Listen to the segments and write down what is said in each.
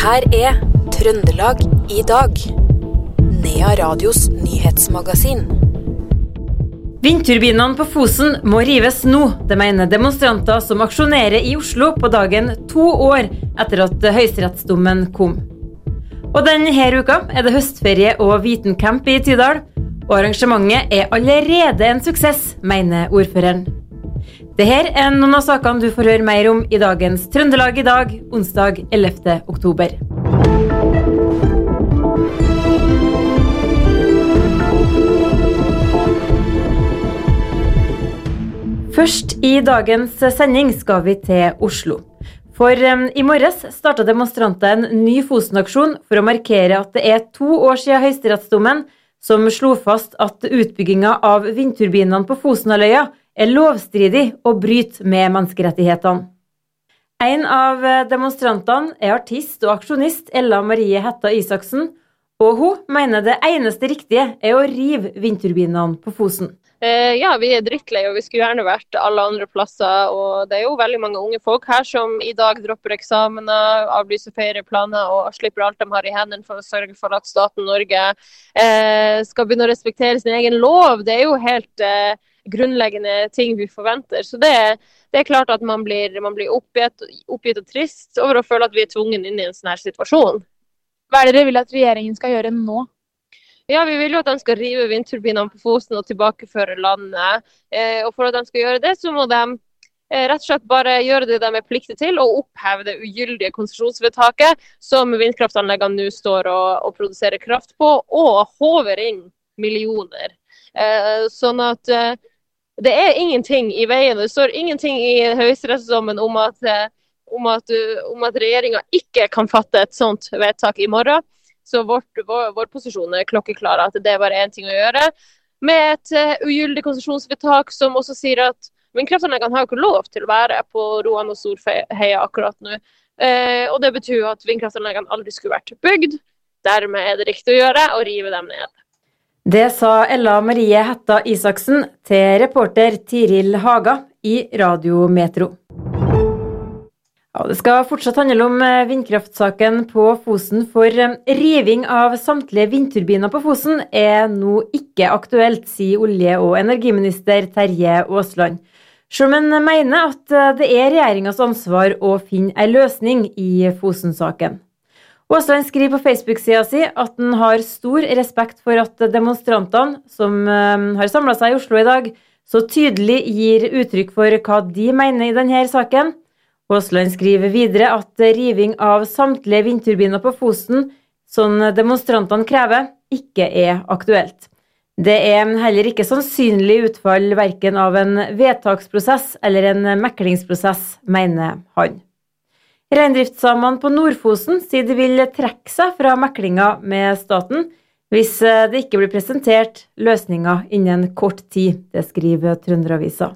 her er Trøndelag i dag. Nea Radios nyhetsmagasin. Vindturbinene på Fosen må rives nå. Det mener demonstranter som aksjonerer i Oslo på dagen to år etter at høyesterettsdommen kom. Og denne uka er det høstferie og Vitencamp i Tydal. Og arrangementet er allerede en suksess, mener ordføreren. Dette er noen av sakene du får høre mer om i dagens Trøndelag i dag, onsdag 11. oktober. Først i dagens sending skal vi til Oslo. For i morges starta demonstranter en ny Fosen-aksjon for å markere at det er to år siden høyesterettsdommen som slo fast at utbygginga av vindturbinene på Fosenhalvøya er lovstridig og bryter med menneskerettighetene. En av demonstrantene er artist og aksjonist Ella Marie Hetta Isaksen, og hun mener det eneste riktige er å rive vindturbinene på Fosen. Eh, ja, vi er drittlei og vi skulle gjerne vært alle andre plasser. Og det er jo veldig mange unge folk her som i dag dropper eksamener, avlyser ferieplaner og slipper alt de har i hendene for å sørge for at staten Norge eh, skal begynne å respektere sin egen lov. Det er jo helt eh, grunnleggende ting vi forventer. Så det, det er klart at man blir, man blir oppgitt, oppgitt, og trist over å føle at vi er tvungen inn i en sånn her situasjon. Hva er det dere vil at regjeringen skal gjøre nå? Ja, Vi vil jo at de skal rive vindturbinene på Fosen og tilbakeføre landet. Eh, og For at de skal gjøre det, så må de eh, rett og slett bare gjøre det de er pliktige til, og oppheve det ugyldige konsesjonsvedtaket som vindkraftanleggene nå står og, og, produserer kraft på, og håver inn millioner. Eh, sånn at eh, det er ingenting i veien. Det står ingenting i høyesterettsdommen om at, eh, om at, om at regjeringa ikke kan fatte et sånt vedtak i morgen. Så vårt, vår, vår, posisjon er klokkeklar at det er bare én ting å gjøre. Med et uh, ugyldig konsesjonsvedtak som også sier at vindkraftanleggene har ikke lov til å være på Roan og Storheia akkurat nå. Uh, og det betyr jo at vindkraftanleggene aldri skulle vært bygd. Dermed er det riktig å gjøre å rive dem ned. Det sa Ella Marie Hetta Isaksen til reporter Tiril Haga i Radio Metro. Ja, det skal fortsatt handle om eh, vindkraftsaken på Fosen, for eh, riving av samtlige vindturbiner på Fosen er nå ikke aktuelt, sier olje- og energiminister Terje Aasland. Selv om han mener at eh, det er regjeringas ansvar å finne en løsning i Fosen-saken. Aasland skriver på Facebook-sida si at han har stor respekt for at demonstrantene som eh, har samla seg i Oslo i dag, så tydelig gir uttrykk for hva de mener i denne saken. Aasland skriver videre at riving av samtlige vindturbiner på Fosen, som demonstrantene krever, ikke er aktuelt. Det er heller ikke sannsynlig utfall verken av en vedtaksprosess eller en meklingsprosess, mener han. Reindriftssamene på Nord-Fosen sier de vil trekke seg fra meklinga med staten hvis eh, det ikke blir presentert løsninger innen kort tid. Det skriver Trønderavisa.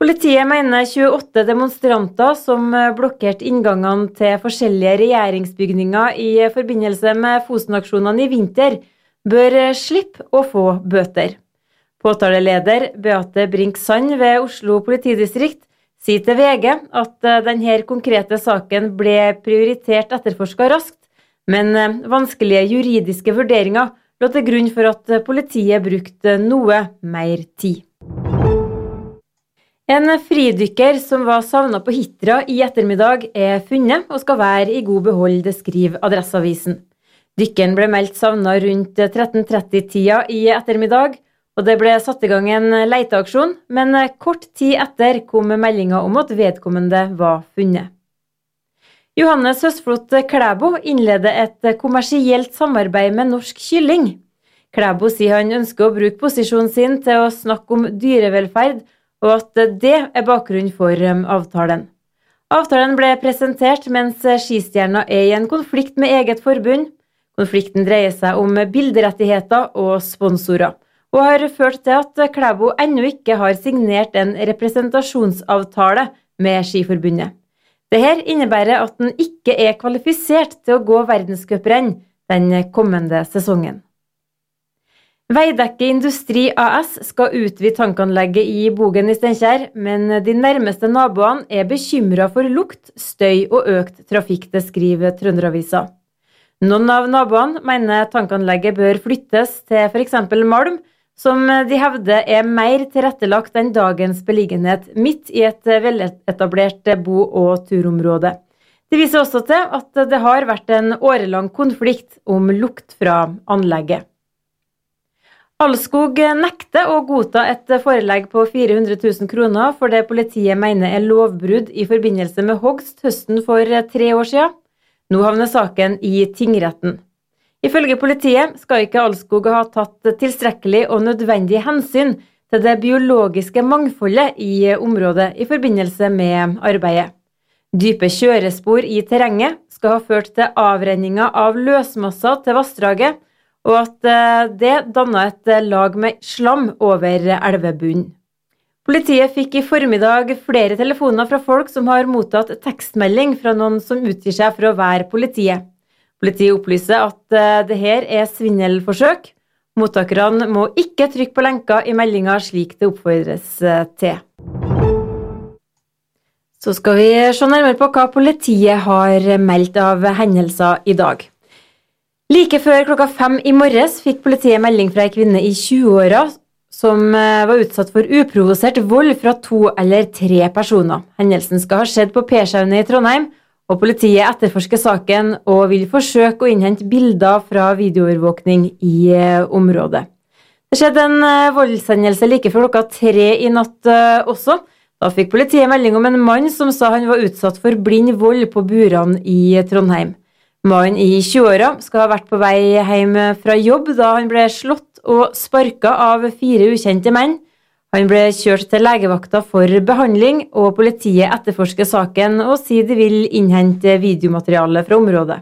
Politiet mener 28 demonstranter som eh, blokkerte inngangene til forskjellige regjeringsbygninger i forbindelse med Fosen-aksjonene i vinter, bør eh, slippe å få bøter. Påtaleleder Beate Brink Sand ved Oslo politidistrikt sier til VG at eh, denne konkrete saken ble prioritert etterforska raskt, men eh, vanskelige juridiske vurderinger lå til grunn for at eh, politiet brukte noe mer tid. En fridykker som var savna på Hitra i ettermiddag, er funnet og skal være i god behold, det skriver Adresseavisen. Dykkeren ble meldt savna rundt 13.30-tida i ettermiddag, og det ble satt i gang en leiteaksjon, men kort tid etter kom meldinga om at vedkommende var funnet. Johannes Høsflot Klæbo innleder et kommersielt samarbeid med Norsk Kylling. Klæbo sier han ønsker å bruke posisjonen sin til å snakke om dyrevelferd, og at det er bakgrunnen for avtalen. Avtalen ble presentert mens skistjerna er i en konflikt med eget forbund. Konflikten dreier seg om bilderettigheter og sponsorer og har ført til at Klæbo ennå ikke har signert en representasjonsavtale med Skiforbundet. Dette innebærer at den ikke er kvalifisert til å gå verdenscuprenn den kommende sesongen. Veidekke Industri AS skal utvide tankanlegget i Bogen i Steinkjer, men de nærmeste naboene er bekymra for lukt, støy og økt trafikk, det skriver Trønderavisa. Noen av naboene mener tankanlegget bør flyttes til f.eks. Malm, som de hevder er mer tilrettelagt enn dagens beliggenhet midt i et veletablert bo- og turområde. Det viser også til at det har vært en årelang konflikt om lukt fra anlegget. Allskog nekter å godta et forelegg på 400 000 kroner for det politiet mener er lovbrudd i forbindelse med hogst høsten for tre år siden. Nå havner saken i tingretten. Ifølge politiet skal ikke Alskog ha tatt tilstrekkelig og nødvendig hensyn til det biologiske mangfoldet i området i forbindelse med arbeidet. Dype kjørespor i terrenget skal ha ført til avrenninga av løsmasser til vassdraget, og at eh, det danna et lag med slam over elvebunnen. Politiet fikk i formiddag flere telefoner fra folk som har mottatt tekstmelding fra noen som utgir seg for å være politiet. Politiet opplyser at eh, det her er svindelforsøk. Mottakerne må ikke trykke på lenka i meldinga slik det oppfordres til. Så skal vi se nærmere på hva politiet har meldt av hendelser i dag. Like før klokka fem i morges fikk politiet melding fra ei kvinne i 20-åra som eh, var utsatt for uprovosert vold fra to eller tre personer. Hendelsen skal ha skjedd på Pershaunet i Trondheim, og politiet etterforsker saken og vil forsøke å innhente bilder fra videoovervåkning i eh, området. Det skjedde en eh, voldshendelse like før klokka tre i natt også. Da fikk politiet melding om en mann som sa han var utsatt for blind vold på Buran i Trondheim. Mannen i 20-åra skal ha vært på vei hjem fra jobb da han ble slått og sparka av fire ukjente menn. Han ble kjørt til legevakta for behandling, og politiet etterforsker saken og sier de vil innhente videomateriale fra området.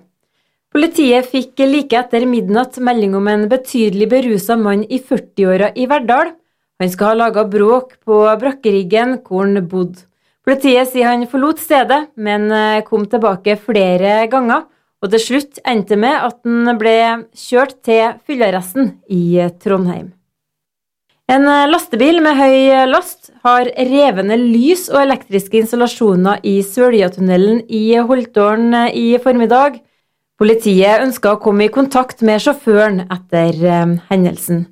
Politiet fikk like etter midnatt melding om en betydelig berusa mann i 40-åra i Verdal. Han skal ha laga bråk på brakkeriggen hvor han bodde. Politiet sier han forlot stedet, men kom tilbake flere ganger og til slutt endte med at han ble kjørt til fyllearresten i Trondheim. En lastebil med høy last har revende lys og elektriske installasjoner i Søljetunnelen i Holtålen i formiddag. Politiet ønska å komme i kontakt med sjåføren etter eh, hendelsen.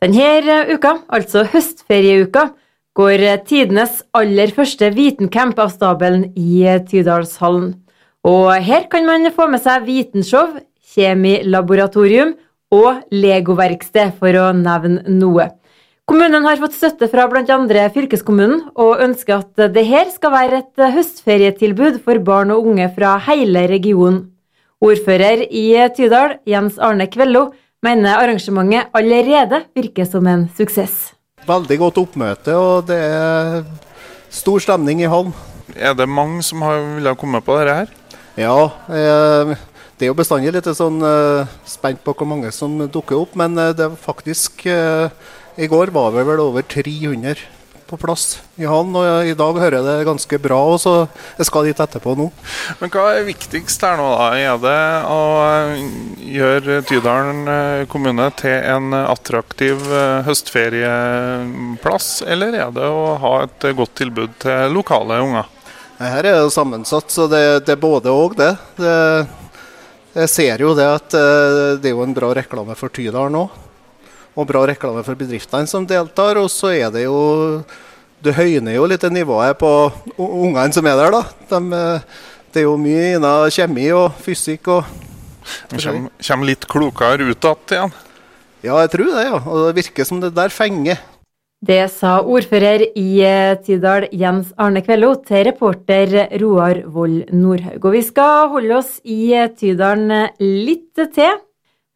Denne uka, altså høstferieuka, går tidenes aller første vitencamp av stabelen i Tydalshallen. Og her kan man få med seg vitenshow, kjemilaboratorium og legoverksted, for å nevne noe. Kommunen har fått støtte fra bl.a. fylkeskommunen, og ønsker at det her skal være et høstferietilbud for barn og unge fra hele regionen. Ordfører i Tydal, Jens Arne Kvello, mener arrangementet allerede virker som en suksess. Veldig godt oppmøte, og det er stor stemning i hallen. Er det mange som har villet komme på dette her? Ja, eh, det er jo bestandig litt sånn uh, spent på hvor mange som dukker opp. Men uh, det er faktisk I går var vi vel over 300 på plass i hallen. Og i dag hører jeg det ganske bra, og så jeg skal dit etterpå nå. Men hva er viktigst her nå, da? Er det å gjøre Tydalen kommune til en attraktiv høstferieplass, eller er det å ha et godt tilbud til lokale unger? Her er det sammensatt, så det, det er både og, det. det. Jeg ser jo det at eh, det er jo en bra reklame for Tydal nå. Og bra reklame for bedriftene som deltar. Og så er det jo Du høyner jo litt nivået på ungene som er der, da. De, eh, det er jo mye innen kjemi og fysikk og Kommer, kommer litt klokere ut igjen? Ja, jeg tror det. ja. Og det virker som det der fenger. Det sa ordfører i eh, Tydal Jens Arne Kvello til reporter Roar Vold Nordhaug. Og vi skal holde oss i eh, Tydalen eh, litt til.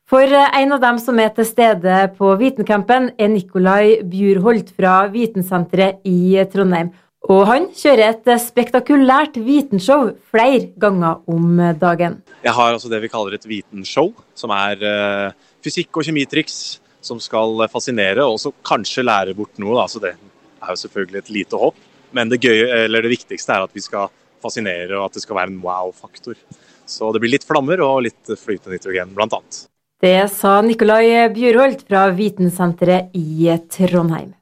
For en av dem som er til stede på Vitencampen, er Nikolai Bjurholt fra Vitensenteret i Trondheim. Og han kjører et spektakulært vitenshow flere ganger om dagen. Jeg har altså det vi kaller et vitenshow, som er fysikk- og kjemitriks som skal fascinere og så kanskje lære bort noe. Da. Så det er jo selvfølgelig et lite hopp, men det, gøye, eller det viktigste er at vi skal fascinere og at det skal være en wow-faktor. Så det blir litt flammer og litt flytende nitrogen, blant annet. Det sa Nikolai Bjørholt fra Vitensenteret i Trondheim.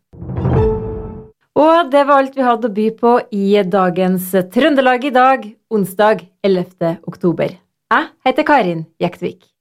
Og det var alt vi hadde å by på i dagens Trøndelag i dag, onsdag 11. oktober. Jeg heter Karin Jektvik.